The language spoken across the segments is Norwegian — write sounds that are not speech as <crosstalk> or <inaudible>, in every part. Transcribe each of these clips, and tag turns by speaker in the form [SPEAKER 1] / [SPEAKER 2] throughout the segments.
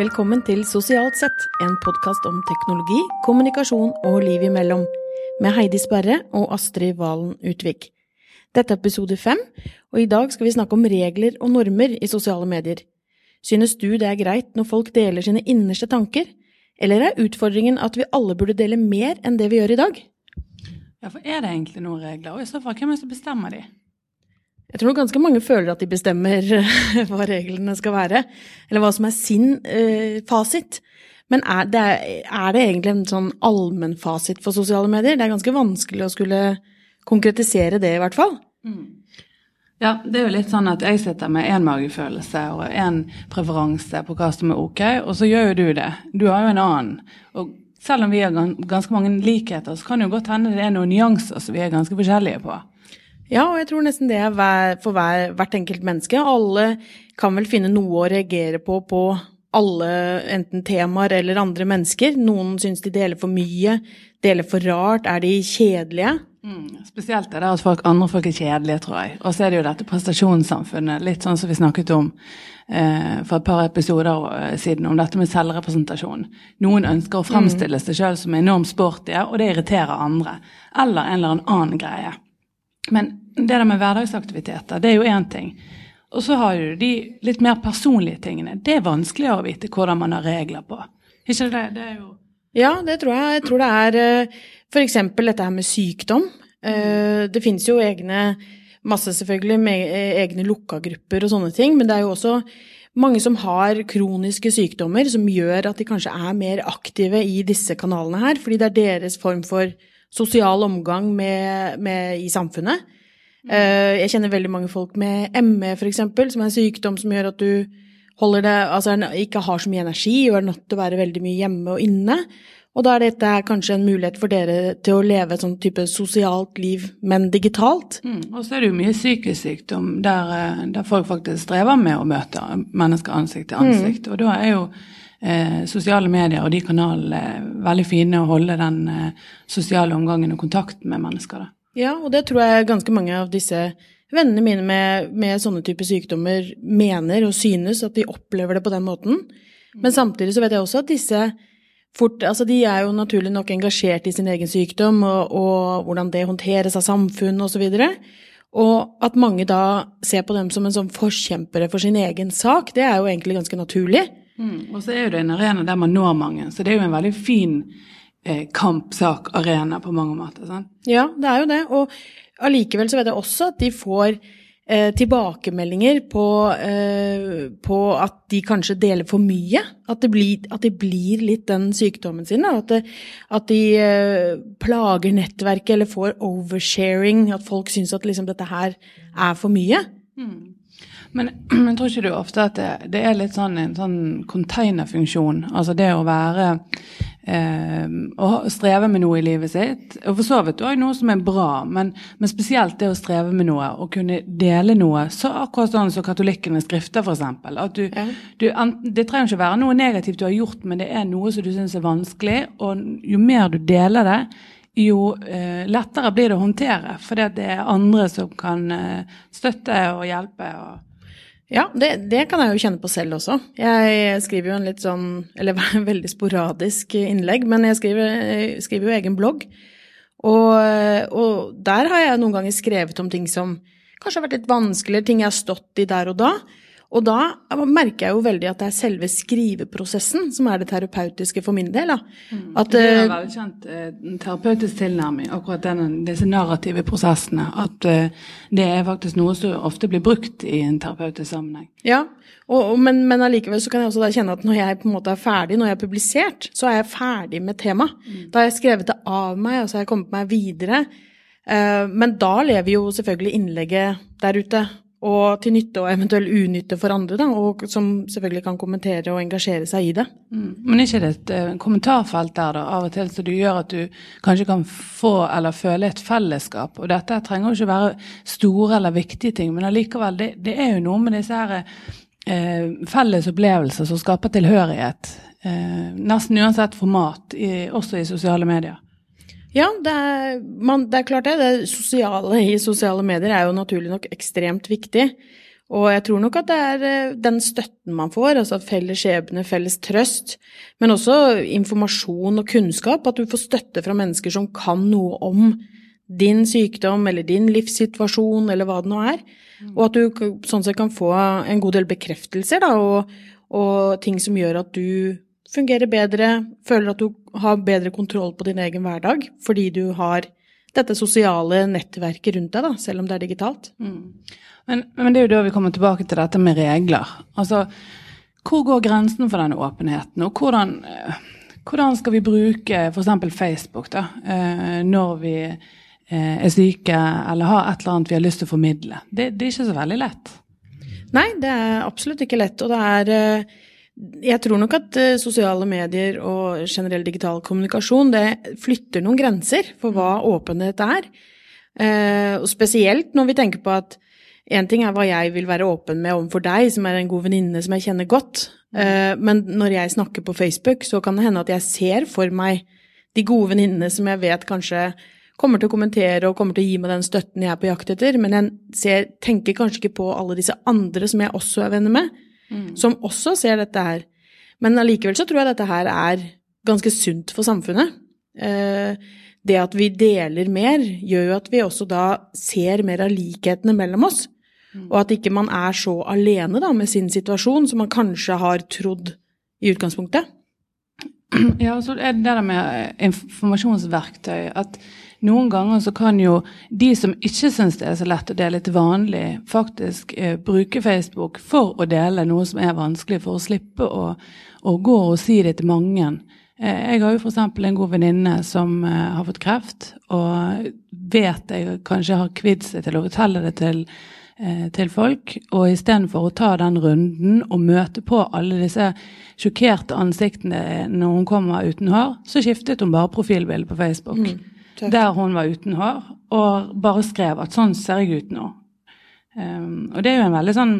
[SPEAKER 1] Velkommen til Sosialt sett, en podkast om teknologi, kommunikasjon og liv imellom, med Heidi Sperre og Astrid Valen Utvik. Dette er episode fem, og i dag skal vi snakke om regler og normer i sosiale medier. Synes du det er greit når folk deler sine innerste tanker, eller er utfordringen at vi alle burde dele mer enn det vi gjør i dag?
[SPEAKER 2] Ja, for Er det egentlig noen regler, og i så fall, hvem er det som bestemmer de?
[SPEAKER 1] Jeg tror ganske mange føler at de bestemmer <laughs> hva reglene skal være, eller hva som er sin eh, fasit. Men er det, er det, egentlig en sånn allmennfasit for sosiale medier? Det er ganske vanskelig å skulle konkretisere det, i hvert fall. Mm.
[SPEAKER 2] Ja, det er jo litt sånn at jeg sitter med én magefølelse og én preferanse på hva som er ok, og så gjør jo du det. Du har jo en annen. Og selv om vi har ganske mange likheter, så kan det jo godt hende det er noen nyanser som vi er ganske forskjellige på.
[SPEAKER 1] Ja, og jeg tror nesten det er for hver, hvert enkelt menneske. Alle kan vel finne noe å reagere på på alle enten temaer eller andre mennesker. Noen syns de deler for mye, deler for rart, er de kjedelige?
[SPEAKER 2] Mm, spesielt er det at folk, andre folk er kjedelige, tror jeg. Og så er det jo dette prestasjonssamfunnet, litt sånn som vi snakket om eh, for et par episoder eh, siden, om dette med selvrepresentasjon. Noen ønsker å fremstille seg sjøl som enormt sportige, og det irriterer andre. Eller en eller annen greie. Men det der med hverdagsaktiviteter, det er jo én ting. Og så har du de litt mer personlige tingene. Det er vanskeligere å vite hvordan man har regler på. Ikke det? Det er jo
[SPEAKER 1] Ja, det tror jeg. Jeg tror det er eh, f.eks. dette her med sykdom. Eh, det finnes jo egne masse selvfølgelig med eh, egne lukka grupper og sånne ting, men det er jo også mange som har kroniske sykdommer som gjør at de kanskje er mer aktive i disse kanalene her, fordi det er deres form for sosial omgang med, med, i samfunnet. Mm. Uh, jeg kjenner veldig mange folk med ME, f.eks., som er en sykdom som gjør at du holder det, altså ikke har så mye energi og er nødt til å være veldig mye hjemme og inne. Og da er dette kanskje en mulighet for dere til å leve et sånn type sosialt liv, men digitalt.
[SPEAKER 2] Mm. Og så er det jo mye psykisk sykdom der, eh, der, folk faktisk strever med å møte mennesker ansikt til ansikt. Mm. Og da er jo eh, sosiale medier og de kanalene veldig fine å holde den eh, sosiale omgangen og kontakten med mennesker. Da.
[SPEAKER 1] Ja, og det tror jeg ganske mange av disse vennene mine med, med sånne typer sykdommer mener og synes at de opplever det på den måten. Men samtidig så vet jeg også at disse fort Altså de er jo naturlig nok engasjert i sin egen sykdom og, og hvordan det håndteres av samfunnet osv. Og, at mange da ser på dem som en sånn forkjempere for sin egen sak, det er jo egentlig ganske naturlig.
[SPEAKER 2] Mm. Og så er jo det en arena der man når mange, så det er jo en veldig fin eh, kampsakarena på mange måter. sant?
[SPEAKER 1] Ja, det er jo det. Og allikevel så vet jeg også at de får eh, tilbakemeldinger på, eh, på, at de kanskje deler for mye. At det blir, at det blir litt den sykdommen sin. At, det, at, de eh, plager nettverket eller får oversharing. At folk syns at liksom dette her er for mye. Mm.
[SPEAKER 2] Men, <clears throat> men tror ikke du ofte at det, det er litt sånn en sånn containerfunksjon? Altså det å være eh, Å streve med noe i livet sitt. Og for så vidt òg noe som er bra, men, men, spesielt det å streve med noe. Å kunne dele noe. Så akkurat sånn som katolikkene skrifter, f.eks. At du, ja. du, det trenger ikke være noe negativt du har gjort, men det er noe som du syns er vanskelig. Og jo mer du deler det, jo eh, lettere blir det å håndtere. For det er andre som kan eh, støtte og hjelpe. og
[SPEAKER 1] ja, det, det, kan jeg jo kjenne på selv også. Jeg skriver jo en litt sånn, eller <laughs> veldig sporadisk innlegg, men jeg skriver, jeg skriver jo egen blogg. Og, og, der har jeg noen ganger skrevet om ting som kanskje har vært litt vanskeligere, ting jeg har stått i der og da. Og da merker jeg jo veldig at det er selve skriveprosessen som er det terapeutiske for min del.
[SPEAKER 2] Mm. At, det er en eh, veldig kjent eh, terapeutisk tilnærming, akkurat denne, disse narrative prosessene. At eh, det er faktisk noe som ofte blir brukt i en terapeutisk sammenheng.
[SPEAKER 1] Ja, og, og, men, men allikevel så kan jeg også kjenne at når jeg på en måte er ferdig, når jeg har publisert, så er jeg ferdig med temaet. Mm. Da har jeg skrevet det av meg, og så har jeg kommet meg videre. Eh, men da lever jo selvfølgelig innlegget der ute og til nytte og eventuell unytte for andre, da, og som selvfølgelig kan kommentere og engasjere seg i det.
[SPEAKER 2] Mm. Men er ikke det et uh, kommentarfelt der da, av og til så du gjør at du kanskje kan få eller føle et fellesskap? Og dette trenger jo ikke være store eller viktige ting, men allikevel, det, det er jo noe med disse her uh, felles opplevelser som skaper tilhørighet. Uh, nesten uansett format, i, også i sosiale medier.
[SPEAKER 1] Ja, det er, man, det er, klart det. Det sosiale i sosiale medier er jo naturlig nok ekstremt viktig. Og jeg tror nok at det er eh, den støtten man får, altså felles skjebne, felles trøst, men også informasjon og kunnskap, at du får støtte fra mennesker som kan noe om din sykdom eller din livssituasjon eller hva det nå er, og at du sånn sett kan få en god del bekreftelser da, og, og ting som gjør at du fungerer bedre, føler at du har bedre kontroll på din egen hverdag fordi du har dette sosiale nettverket rundt deg, da, selv om det er digitalt. Mm.
[SPEAKER 2] Men, men, det er jo da vi kommer tilbake til dette med regler. Altså, hvor går grensen for denne åpenheten, og hvordan, eh, hvordan skal vi bruke f.eks. Facebook da, eh, når vi eh, er syke eller har et eller annet vi har lyst til å formidle? Det, det er ikke så veldig lett.
[SPEAKER 1] Nei, det er absolutt ikke lett. Og det er Jeg tror nok at sosiale medier og generell digital kommunikasjon det flytter noen grenser for hva åpenhet er. Og spesielt når vi tenker på at Én ting er hva jeg vil være åpen med overfor deg, som er en god venninne som jeg kjenner godt. Eh, men når jeg snakker på Facebook, så kan det hende at jeg ser for meg de gode venninnene som jeg vet kanskje kommer til å kommentere og kommer til å gi meg den støtten jeg er på jakt etter, men jeg ser, tenker kanskje ikke på alle disse andre som jeg også er venner med, mm. som også ser dette her. Men allikevel så tror jeg dette her er ganske sunt for samfunnet. Eh, det at vi deler mer, gjør jo at vi også da ser mer av likhetene mellom oss. Og at ikke man er så alene da, med sin situasjon som man kanskje har trodd i utgangspunktet.
[SPEAKER 2] Ja, og så er det der med informasjonsverktøy at noen ganger så kan jo de som ikke syns det er så lett å dele til vanlig, faktisk eh, bruke Facebook for å dele noe som er vanskelig, for å slippe å, å gå og si det til mange. Eh, jeg har jo f.eks. en god venninne som eh, har fått kreft, og vet jeg kanskje har kvidd seg til å fortelle det til Eh, til folk. Og istedenfor å ta den runden og møte på alle disse sjokkerte ansiktene når hun kommer uten hår, så skiftet hun bare profilbilde på Facebook. Mm, der hun var uten hår, og bare skrev at sånn ser jeg ut nå. Um, og det er jo en veldig sånn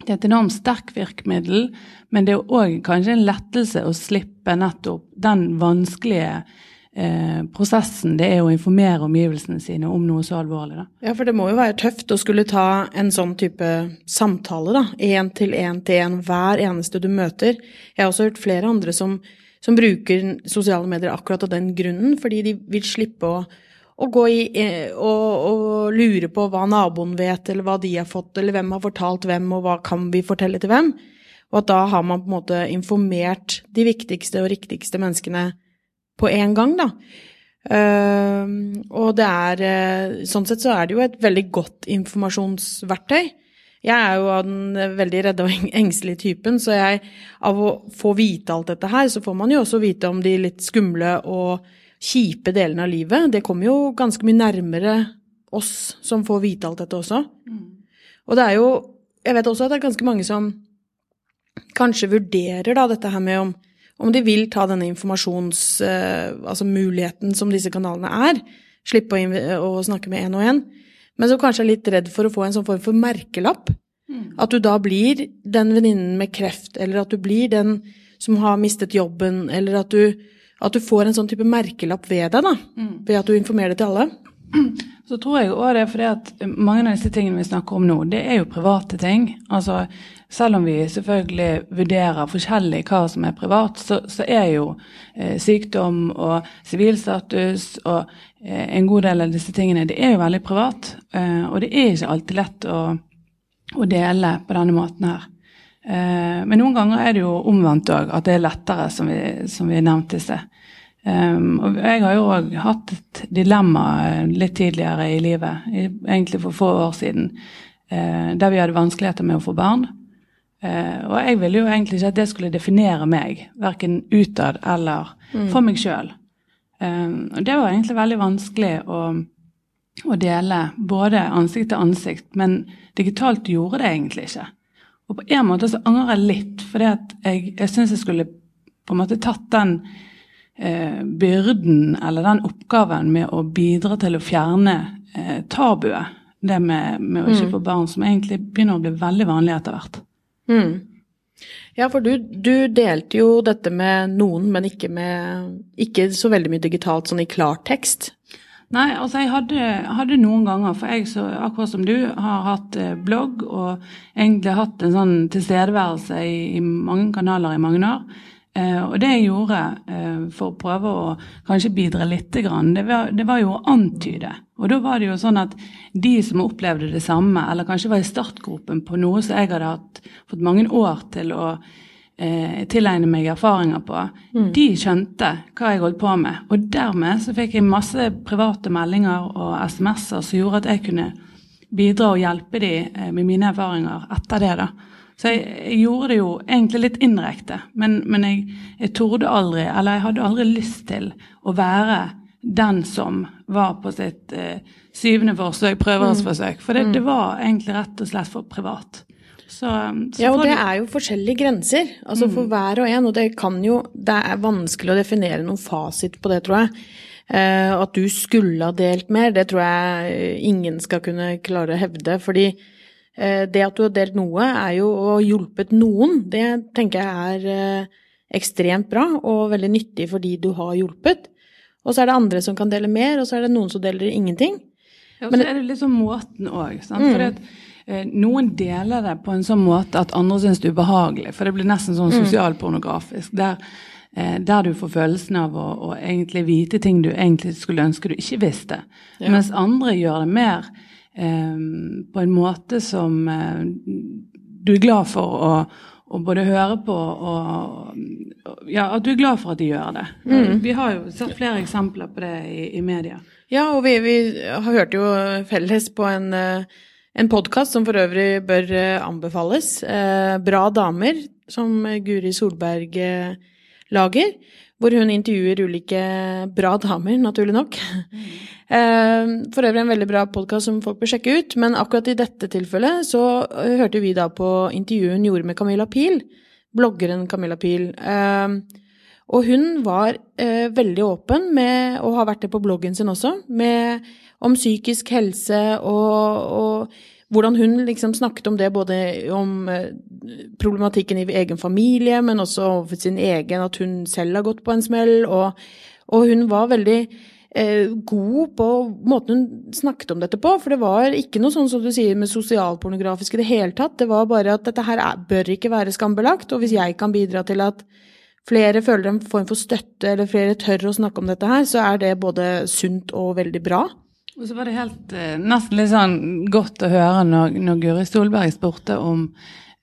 [SPEAKER 2] det er et enormt sterkt virkemiddel, men det er òg kanskje en lettelse å slippe nettopp den vanskelige eh, prosessen det er å informere omgivelsene sine om noe så alvorlig. Da.
[SPEAKER 1] Ja, for det må jo være tøft å skulle ta en sånn type samtale, da. Én til én til én hver eneste du møter. Jeg har også hørt flere andre som, som bruker sosiale medier akkurat av den grunnen, fordi de vil slippe å å gå i eh, og, og, lure på hva naboen vet, eller hva de har fått, eller hvem har fortalt hvem, og hva kan vi fortelle til hvem. Og at da har man på en måte informert de viktigste og riktigste menneskene på en gang, da. Uh, og det er uh, Sånn sett så er det jo et veldig godt informasjonsverktøy. Jeg er jo av den veldig redde og engstelige typen, så jeg, av å få vite alt dette her, så får man jo også vite om de litt skumle og kjipe delene av livet. Det kommer jo ganske mye nærmere oss som får vite alt dette også. Mm. Og det er jo Jeg vet også at det er ganske mange som kanskje vurderer da dette her med om om de vil ta denne informasjonsmuligheten eh, altså som disse kanalene er. Slippe å, å snakke med én og én. Men som kanskje er litt redd for å få en sånn form for merkelapp. Mm. At du da blir den venninnen med kreft, eller at du blir den som har mistet jobben, eller at du, at du får en sånn type merkelapp ved deg, da. Mm. Ved at du informerer det til alle. <clears throat>
[SPEAKER 2] Så tror jeg òg det for fordi at mange av disse tingene vi snakker om nå, det er jo private ting. Altså selv om vi selvfølgelig vurderer forskjellig hva som er privat, så, så er jo eh, sykdom og sivilstatus og eh, en god del av disse tingene det er jo veldig privat. Eh, og det er ikke alltid lett å, å dele på denne måten her. Eh, men noen ganger er det jo omvendt òg, at det er lettere, som vi, som vi nevnte i sted. Um, og jeg har jo òg hatt et dilemma eh, litt tidligere i livet, egentlig for få år siden, der vi hadde vanskeligheter med å få barn. Uh, og jeg ville jo egentlig ikke at det skulle definere meg, verken utad eller mm. for meg sjøl. Um, og det var egentlig veldig vanskelig å, å, dele både ansikt til ansikt, men digitalt gjorde det egentlig ikke. Og på en måte så angrer jeg litt, for jeg, jeg syns jeg skulle på en måte tatt den eh, byrden eller den oppgaven med å bidra til å fjerne eh, tabuet. Det med, med å ikke mm. få barn, som egentlig begynner å bli veldig vanlig etter hvert.
[SPEAKER 1] Mm. Ja, for du, du, delte jo dette med noen, men ikke, med, ikke så veldig mye digitalt, sånn i klartekst.
[SPEAKER 2] Nei, altså jeg hadde, hadde noen ganger, for jeg så, akkurat som du, har hatt eh, blogg og egentlig hatt en sånn tilstedeværelse i, i mange kanaler i mange år. Eh, og det jeg gjorde eh, for å prøve å kanskje bidra litt, det, var, det var jo å antyde. Og da var det jo sånn at de som opplevde det samme, eller kanskje var i startgropen på noe som jeg hadde hatt, fått mange år til å eh, tilegne meg erfaringer på, mm. de skjønte hva jeg holdt på med. Og dermed så fikk jeg masse private meldinger og SMS-er som gjorde at jeg kunne bidra og hjelpe de eh, med mine erfaringer etter det. da. Så jeg, jeg gjorde det jo egentlig litt indirekte, men, men jeg, jeg torde aldri, eller jeg hadde aldri lyst til å være den som var på sitt eh, syvende forsøk, prøveårsforsøk. For det, mm. det var egentlig rett og slett for privat.
[SPEAKER 1] Så, så ja, og det er jo forskjellige grenser altså mm. for hver og en. Og det kan jo Det er vanskelig å definere noen fasit på det, tror jeg. Eh, at du skulle ha delt mer, det tror jeg ingen skal kunne klare å hevde. Fordi eh, det at du har delt noe, er jo å ha hjulpet noen. Det tenker jeg er eh, ekstremt bra og veldig nyttig fordi du har hjulpet. Og så er det andre som kan dele mer, og så er det noen som deler ingenting.
[SPEAKER 2] Ja, og så er det liksom måten òg. Mm. Eh, noen deler det på en sånn måte at andre syns det er ubehagelig, for det blir nesten sånn mm. sosialpornografisk. Der, eh, der du får følelsen av å, å, egentlig vite ting du egentlig skulle ønske du ikke visste. Ja. Mens andre gjør det mer eh, på en måte som eh, du er glad for å, å både høre på og Ja, at du er glad for at de gjør det. Mm. Vi har jo sett flere eksempler på det i, i media.
[SPEAKER 1] Ja, og vi, vi har hørt jo felles på en en podkast som for øvrig bør eh, anbefales. Eh, Bra damer, som Guri Solberg eh, lager. Hvor hun intervjuer ulike bra damer, naturlig nok. Mm. For øvrig en veldig bra podkast som folk bør sjekke ut. Men akkurat i dette tilfellet så hørte vi da på intervjuet hun gjorde med Camilla Pil. Bloggeren Camilla Pil. Og hun var veldig åpen med, og har vært det på bloggen sin også, med om psykisk helse og, og, hvordan hun liksom snakket om det, både om eh, problematikken i egen familie, men også overfor sin egen, at hun selv har gått på en smell. Og, og hun var veldig eh, god på måten hun snakket om dette på. For det var ikke noe sånn som du sier med sosialpornografisk i det hele tatt. Det var bare at dette her er, bør ikke være skambelagt. Og hvis jeg kan bidra til at flere føler en form for støtte, eller flere tør å snakke om dette her, så er det både sunt og veldig bra.
[SPEAKER 2] Og så var det helt, eh, nesten litt sånn godt å høre når, når Guri Stolberg spurte om,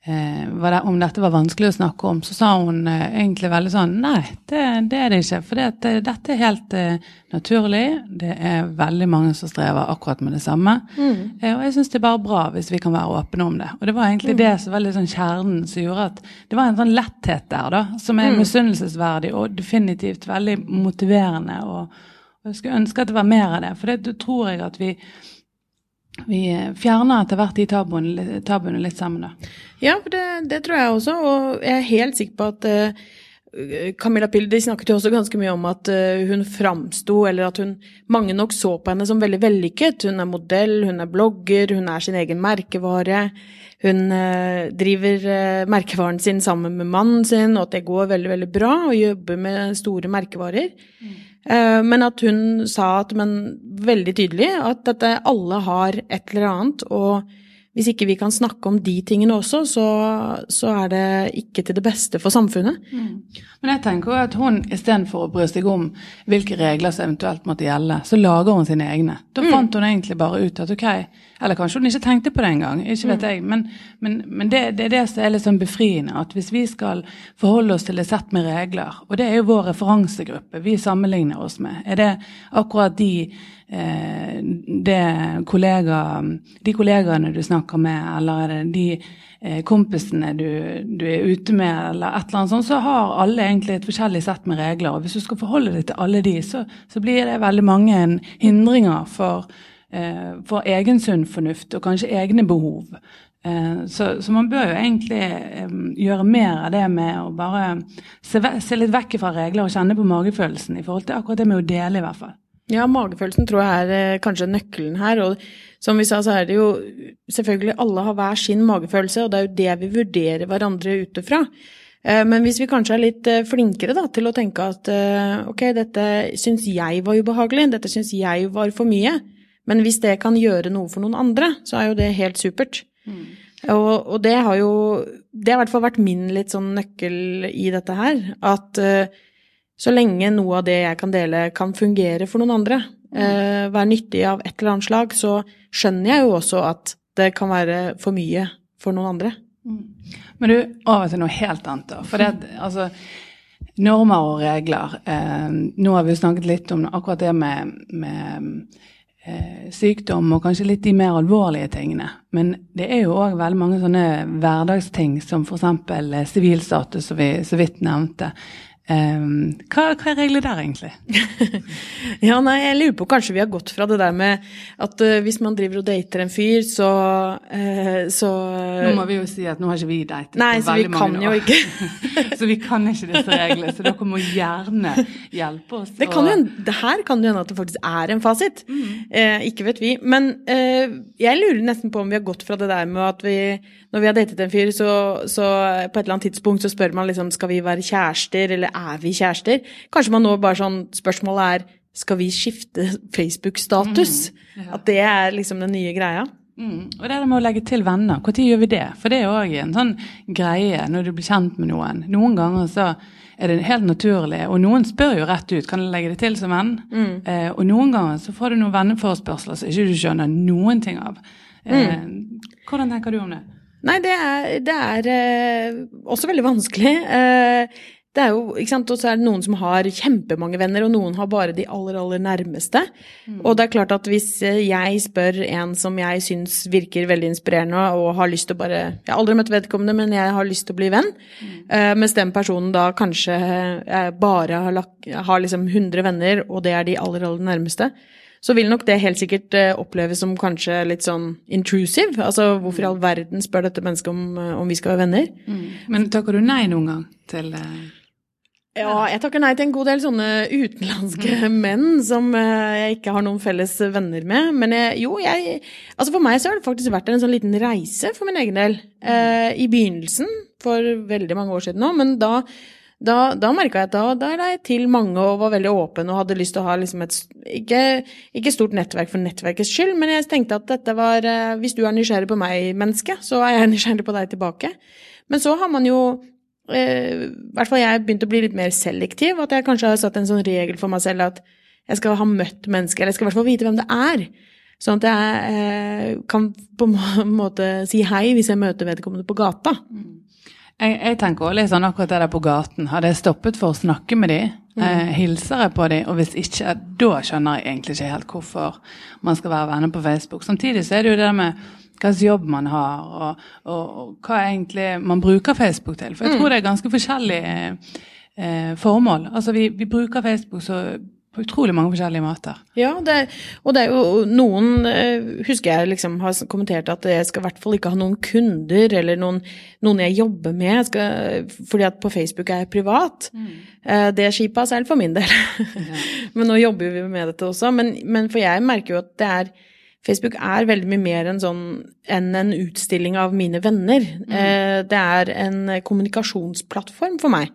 [SPEAKER 2] eh, det, om dette var vanskelig å snakke om. Så sa hun eh, egentlig veldig sånn Nei, det, det er det ikke. For det, dette er helt eh, naturlig. Det er veldig mange som strever akkurat med det samme. Mm. Eh, og jeg syns det er bare bra hvis vi kan være åpne om det. Og det var egentlig mm. det som var litt sånn kjernen som gjorde at det var en sånn letthet der, da. Som er mm. misunnelsesverdig og definitivt veldig motiverende. og jeg skulle ønske at det var mer av det, for det tror jeg at vi vi fjerner etter hvert de tabuene, tabuene litt sammen. da.
[SPEAKER 1] Ja, det, det, tror jeg også, og jeg er helt sikker på at uh, Camilla Pildi snakket jo også ganske mye om at uh, hun framsto, eller at hun mange nok så på henne som veldig vellykket. Hun er modell, hun er blogger, hun er sin egen merkevare. Hun uh, driver merkevaren sin sammen med mannen sin, og at det går veldig, veldig bra, og jobber med store merkevarer. Mm. Eh, men at hun sa at, men veldig tydelig at dette, alle har et eller annet, og hvis ikke vi kan snakke om de tingene også, så, så er det ikke til det beste for samfunnet. Mm.
[SPEAKER 2] Men jeg tenker at hun istedenfor å bry seg om hvilke regler som eventuelt måtte gjelde, så lager hun sine egne. Da mm. fant hun egentlig bare ut at ok, eller kanskje hun ikke tenkte på det engang, ikke vet mm. jeg. Men, men, men det, det, er det som er litt sånn befriende. At hvis vi skal forholde oss til et sett med regler, og det er jo vår referansegruppe vi sammenligner oss med, er det akkurat de, kollega, de kollegaene du snakker med, eller er de eh, kompisene du, du, er ute med, eller et eller annet sånt, så har alle egentlig et forskjellig sett med regler. Og hvis du skal forholde deg til alle de, så, så blir det veldig mange hindringer for eh, for egen sunn fornuft og kanskje egne behov. Eh, så, så, man bør jo egentlig eh, gjøre mer av det med å bare se, se, litt vekk fra regler og kjenne på magefølelsen i forhold til akkurat det med å dele, i hvert fall.
[SPEAKER 1] Ja, magefølelsen tror jeg er eh, kanskje nøkkelen her. Og som vi sa, så er det jo selvfølgelig alle har hver sin magefølelse, og det er jo det vi vurderer hverandre ut ifra. Eh, Men hvis vi kanskje er litt eh, flinkere da, til å tenke at ok, dette syns jeg var ubehagelig, dette syns jeg var for mye, men hvis det kan gjøre noe for noen andre, så er jo det helt supert. Og, og det har jo Det har i hvert fall vært min litt sånn nøkkel i dette her. At eh, så lenge noe av det jeg kan dele, kan fungere for noen andre, eh, være nyttig av et eller annet slag, så skjønner jeg jo også at det kan være for mye for noen andre.
[SPEAKER 2] Men du, over til noe helt annet, da. For det, altså, normer og regler. Eh, nå har vi jo snakket litt om akkurat det med, med eh, sykdom og kanskje litt de mer alvorlige tingene. Men det er jo òg veldig mange sånne hverdagsting som f.eks. sivilstatus, som vi så vidt nevnte. Eh, hva, hva er reglene der, egentlig? <laughs>
[SPEAKER 1] Ja, nei, jeg lurer på kanskje vi har gått fra det der med at uh, hvis man driver og dater en fyr, så, uh, så
[SPEAKER 2] Nå må vi jo si at nå har ikke vi datet
[SPEAKER 1] Nei, så vi kan jo
[SPEAKER 2] år.
[SPEAKER 1] ikke <laughs>
[SPEAKER 2] så vi kan ikke disse reglene, så dere må gjerne hjelpe oss.
[SPEAKER 1] Det, kan
[SPEAKER 2] og-
[SPEAKER 1] jo, det her kan jo hende at det faktisk er en fasit.
[SPEAKER 2] Mm.
[SPEAKER 1] Uh, ikke vet vi. Men eh, jeg lurer nesten på om vi har gått fra det der med at vi Når vi har datet en fyr, så, så på et eller annet tidspunkt så spør man liksom skal vi være kjærester, eller er vi kjærester? Kanskje man nå bare sånn Spørsmålet er skal vi skifte Facebook-status? At det er liksom den nye greia?
[SPEAKER 2] Mm. Og det der med å legge til venner, når gjør vi det? For det er òg en sånn greie når du blir kjent med noen. Noen ganger så er det helt naturlig, og noen spør jo rett ut kan jeg legge det til som venn. Eh, og noen ganger så får du noen venneforespørsler som ikke du skjønner noen ting av. Eh, Hvordan tenker du om det?
[SPEAKER 1] Nei, det er, det er eh, også veldig vanskelig. Eh, det er jo, ikke sant, Og så er det noen som har kjempemange venner, og noen har bare de aller, aller nærmeste. Og det er klart at hvis eh, jeg spør en som jeg syns virker veldig inspirerende, og har lyst til å bare Jeg har aldri møtt vedkommende, men jeg har lyst til å bli venn, eh, mens den personen da kanskje eh, bare har, lagt, har liksom 100 venner, og det er de aller, aller nærmeste, så vil nok det helt sikkert eh, oppleves som kanskje litt sånn intrusive. Altså hvorfor i all verden spør dette mennesket om, eh, om vi skal være venner?
[SPEAKER 2] Men takker du nei noen gang til eh,
[SPEAKER 1] Ja, jeg takker nei til en god del sånne utenlandske <laughs> menn som jeg ikke har noen felles venner med. Men jeg, jo, jeg Altså for meg så har det faktisk vært en sånn liten reise for min egen del. Eh, I begynnelsen, for veldig mange år siden nå, men da da, da merka jeg at da, da la jeg til mange og var veldig åpen og hadde lyst til å ha liksom et ikke, ikke stort nettverk for nettverkets skyld, men jeg tenkte at dette var eh, Hvis du er nysgjerrig på meg, menneske, så er jeg <laughs> nysgjerrig på deg tilbake. Men så har man jo eh, I hvert fall jeg begynt å bli litt mer selektiv. At jeg kanskje har satt en sånn regel for meg selv at jeg skal ha møtt mennesker, eller jeg skal i hvert fall vite hvem det er. Sånn at jeg eh, kan på en <laughs> måte si hei hvis jeg møter vedkommende på gata.
[SPEAKER 2] Jeg, jeg tenker også litt sånn akkurat det der på gaten. Hadde jeg stoppet for å snakke med de, eh, hilser jeg på de, og hvis ikke, da skjønner jeg egentlig ikke helt hvorfor man skal være venner på Facebook. Samtidig så er det jo det med hva slags jobb man har, og, og, og hva egentlig man bruker Facebook til. For jeg tror det er ganske forskjellige eh, formål. Altså vi, vi bruker Facebook så på utrolig mange forskjellige måter.
[SPEAKER 1] Ja, det og det er jo noen eh, Husker jeg liksom har kommentert at jeg skal i hvert fall ikke ha noen kunder eller noen, noen jeg jobber med, jeg skal, fordi at på Facebook er jeg privat. Mm. Det skipa selv for min del. <laughs> men nå jobber vi med dette også. Men, men for jeg merker jo at det er Facebook er veldig mye mer enn sånn, en, en utstilling av mine venner. Mm. Det er en kommunikasjonsplattform for meg.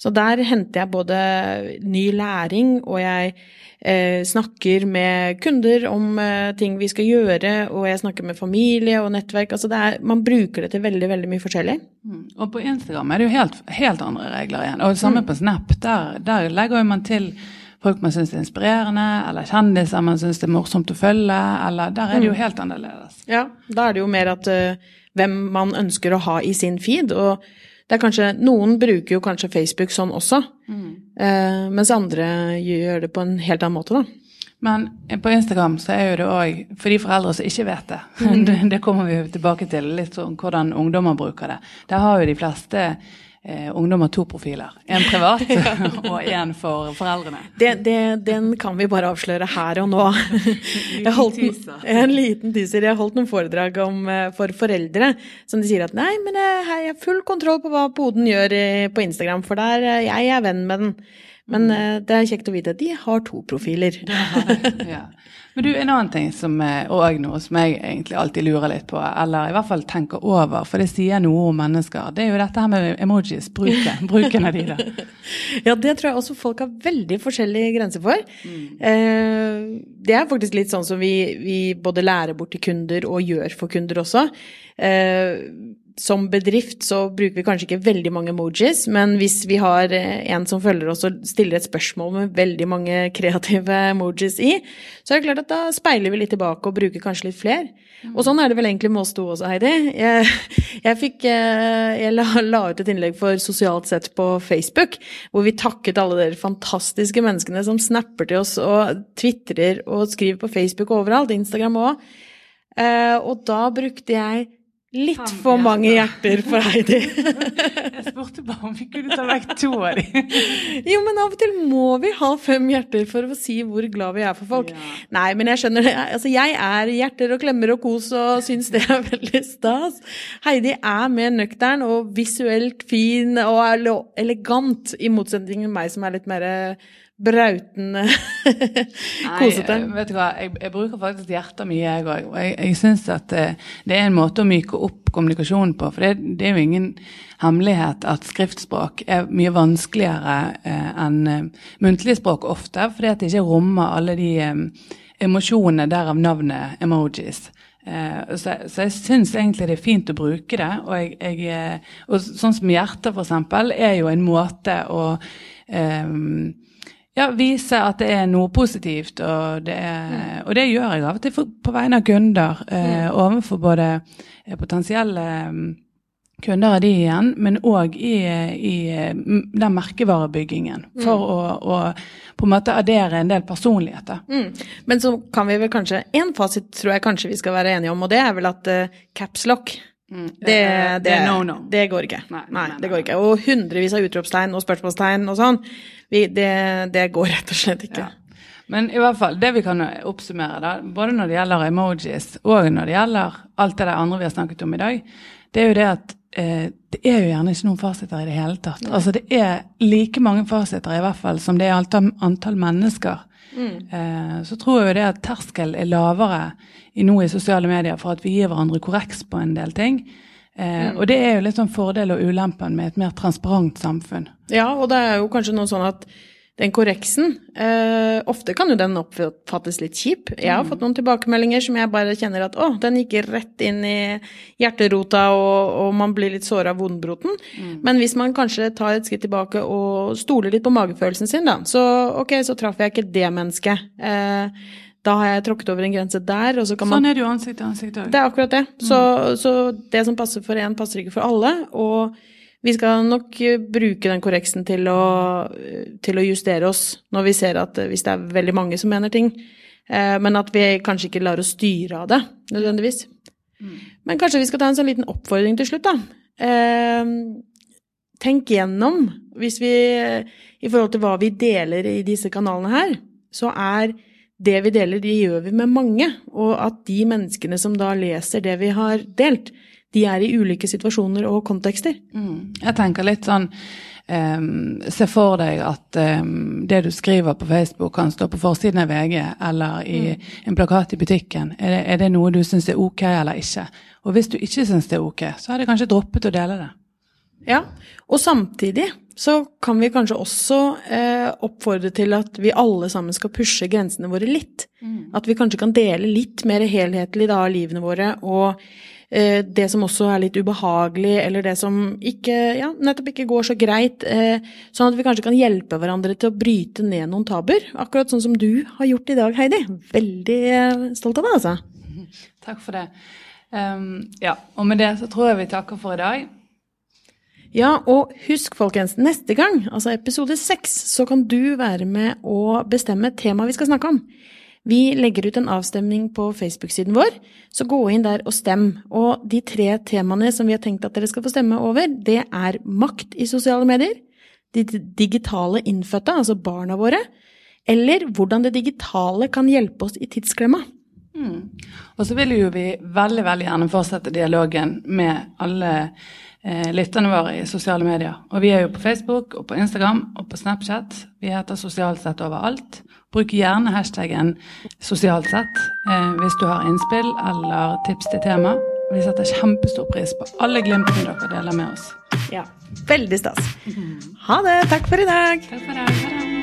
[SPEAKER 1] Så der henter jeg både ny læring, og jeg eh, snakker med kunder om eh, ting vi skal gjøre, og jeg snakker med familie og nettverk. Altså det er, man bruker det til veldig, veldig mye forskjellig.
[SPEAKER 2] Mm. Og på Instagram er det jo helt, helt andre regler igjen. Og det samme på Snap. Der, der legger man til folk man syns er inspirerende, eller kjendiser man syns er morsomt å følge, eller der er det jo helt annerledes.
[SPEAKER 1] Ja, da er det jo mer at uh, hvem man ønsker å ha i sin feed, og det er kanskje, noen bruker jo kanskje Facebook sånn også, eh, mens andre gjør det på en helt annen måte, da.
[SPEAKER 2] Men på Instagram så er jo det òg, for de foreldre som ikke vet det, det, <laughs> det kommer vi jo tilbake til, litt sånn hvordan ungdommer bruker det. Der har jo de fleste eh, ungdommer to profiler. En privat <laughs> <laughs> og en for foreldrene.
[SPEAKER 1] Det, det, den kan vi bare avsløre her og nå. <laughs> Jeg holdt, en liten teaser. Jeg har holdt noen foredrag om, eh, for foreldre som de sier at nei, men jeg, jeg har full kontroll på hva poden gjør eh, på Instagram, for der eh, jeg er venn med den. Men eh, det er kjekt å vite at de har to profiler. <laughs>
[SPEAKER 2] ja. Men du, en annen ting som òg noe som jeg egentlig alltid lurer litt på, eller i hvert fall tenker over, for det sier noe om mennesker, det er jo dette her med emojis. Bruken, <laughs> bruken av de, da.
[SPEAKER 1] ja, det tror jeg også folk har veldig forskjellige grenser for. Mm. Eh, det er faktisk litt sånn som vi, vi, både lærer bort til kunder og gjør for kunder også. Som bedrift så bruker vi kanskje ikke veldig mange emojis, men hvis vi har eh, en som følger oss og stiller et spørsmål med veldig mange <laughs> kreative emojis i, så er det klart at da speiler vi litt tilbake og bruker kanskje litt flere. Mm. Og sånn er det vel egentlig med oss to også, Heidi. Jeg, <laughs> jeg, fikk, eh, jeg la, <laughs> la, ut et innlegg for Sosialt sett på Facebook, hvor vi takket alle dere fantastiske menneskene som snapper til oss og tvitrer og skriver på Facebook overalt, Instagram òg. Eh, og da brukte jeg Litt for mange hjerter for Heidi. <laughs>
[SPEAKER 2] jeg spurte bare om vi kunne ta vekk to av dem. <laughs>
[SPEAKER 1] jo, men av og til må vi ha fem hjerter for å si hvor glad vi er for folk. Ja. Nei, men jeg skjønner det. Altså, jeg er hjerter og klemmer og kos og syns det er <laughs> veldig stas. Heidi er mer nøktern og visuelt fin og elegant, i motsetning til meg som er litt mer brautende kosete? <laughs>
[SPEAKER 2] Nei, vet du hva, jeg, jeg bruker faktisk hjertet mye, jeg òg. Jeg, jeg syns at det, eh, det, er en måte å myke opp kommunikasjonen på. For det, det, er jo ingen hemmelighet at skriftspråk er mye vanskeligere eh, enn eh, muntlig språk ofte, fordi at det ikke rommer alle de eh, emosjonene derav navnet emojis. Eh, så, så, jeg syns egentlig det er fint å bruke det. Og, jeg, jeg, eh, og sånn som hjertet, f.eks., er jo en måte å um, ja, vise at det er noe positivt. Og det, er, mm. og det gjør jeg av og til på vegne av kunder, eh, mm. overfor både eh, potensielle mm, kunder av de igjen, men òg i, i, den merkevarebyggingen. Mm. For å, å, på en måte addere en del personligheter.
[SPEAKER 1] Mm. Men så kan vi vel kanskje Én fasit tror jeg kanskje vi skal være enige om, og det er vel at uh, capslock Mm. Det, det, det, no, no. det, går ikke. Nei, nei, nei, det går ikke. Og hundrevis av utropstegn og spørsmålstegn og sånn. Vi, det, går rett og slett ikke. Ja.
[SPEAKER 2] Men i hvert fall, det vi kan oppsummere, da, både når det gjelder emojis og når det gjelder alt det der andre vi har snakket om i dag, det er jo det at eh, det er jo gjerne ikke noen fasiter i det hele tatt. Altså Det er like mange fasiter i hvert fall som det er antall, antall mennesker. Mm. Eh, så tror jeg jo det at terskel er lavere i nå i sosiale medier for at vi gir hverandre korreks på en del ting. Eh, mm. Og det er jo litt sånn fordel og ulempen med et mer transparent samfunn.
[SPEAKER 1] Ja, og det er jo kanskje noe sånn at den korreksen eh, Ofte kan jo den oppfattes litt kjip. Jeg har mm. fått noen tilbakemeldinger som jeg bare kjenner at å, den gikk rett inn i hjerterota, og, og man blir litt såra av vondbroten. Mm. Men hvis man kanskje tar et skritt tilbake og stoler litt på magefølelsen sin, da, så ok, så traff jeg ikke det mennesket. Eh, da har jeg tråkket over en grense der. Og så kan man
[SPEAKER 2] sånn er det jo ansikt til ansikt òg.
[SPEAKER 1] Det er akkurat det. Så, mm. så, det som passer for én, passer ikke for alle. Og vi skal nok bruke den korreksen til å, til å justere oss når vi ser at hvis det er veldig mange som mener ting. Eh, men at vi kanskje ikke lar oss styre av det, nødvendigvis. Mm. Men kanskje vi skal ta en sånn liten oppfordring til slutt, da. Eh, tenk gjennom, hvis vi I forhold til hva vi deler i disse kanalene her, så er det vi deler, det gjør vi med mange, og at de menneskene som da leser det vi har delt, de er i ulike situasjoner og kontekster.
[SPEAKER 2] Mm. Jeg tenker litt sånn um, Se for deg at um, det du skriver på Facebook kan stå på forsiden av VG eller i mm. en plakat i butikken. Er det, er det noe du syns er ok eller ikke? Og hvis du ikke syns det er ok, så har de kanskje droppet å dele det.
[SPEAKER 1] Ja, og samtidig så kan vi kanskje også eh, oppfordre til at vi alle sammen skal pushe grensene våre litt. Mm. At vi kanskje kan dele litt mer helhetlig da av livene våre, og det som også er litt ubehagelig, eller det som ikke, ja, nettopp ikke går så greit. Eh, sånn at vi kanskje kan hjelpe hverandre til å bryte ned noen tabuer. Akkurat sånn som du har gjort i dag, Heidi. Veldig eh, stolt av deg, altså. <laughs>
[SPEAKER 2] Takk for det. Um, ja, og med det så tror jeg vi takker for i dag.
[SPEAKER 1] Ja, og husk folkens, neste gang, altså episode seks, så kan du være med å bestemme temaet vi skal snakke om. Vi legger ut en avstemning på Facebook-siden vår, så gå inn der og stem. Og de tre temaene som vi har tenkt at dere skal få stemme over, det er makt i sosiale medier, de digitale innfødte, altså barna våre, eller hvordan det digitale kan hjelpe oss i tidsklemma.
[SPEAKER 2] Mm. Og så vil jo vi veldig, veldig gjerne fortsette dialogen med alle eh, lytterne våre i sosiale medier. Og vi er jo på Facebook og på Instagram og på Snapchat. Vi heter Sosialt sett overalt. Bruk gjerne hashtaggen sosialt sett eh, hvis du har innspill eller tips til tema. Vi setter kjempestor pris på alle glimtene dere deler med oss.
[SPEAKER 1] Ja. Veldig stas. Ha det. Takk for i dag.
[SPEAKER 2] Takk for deg.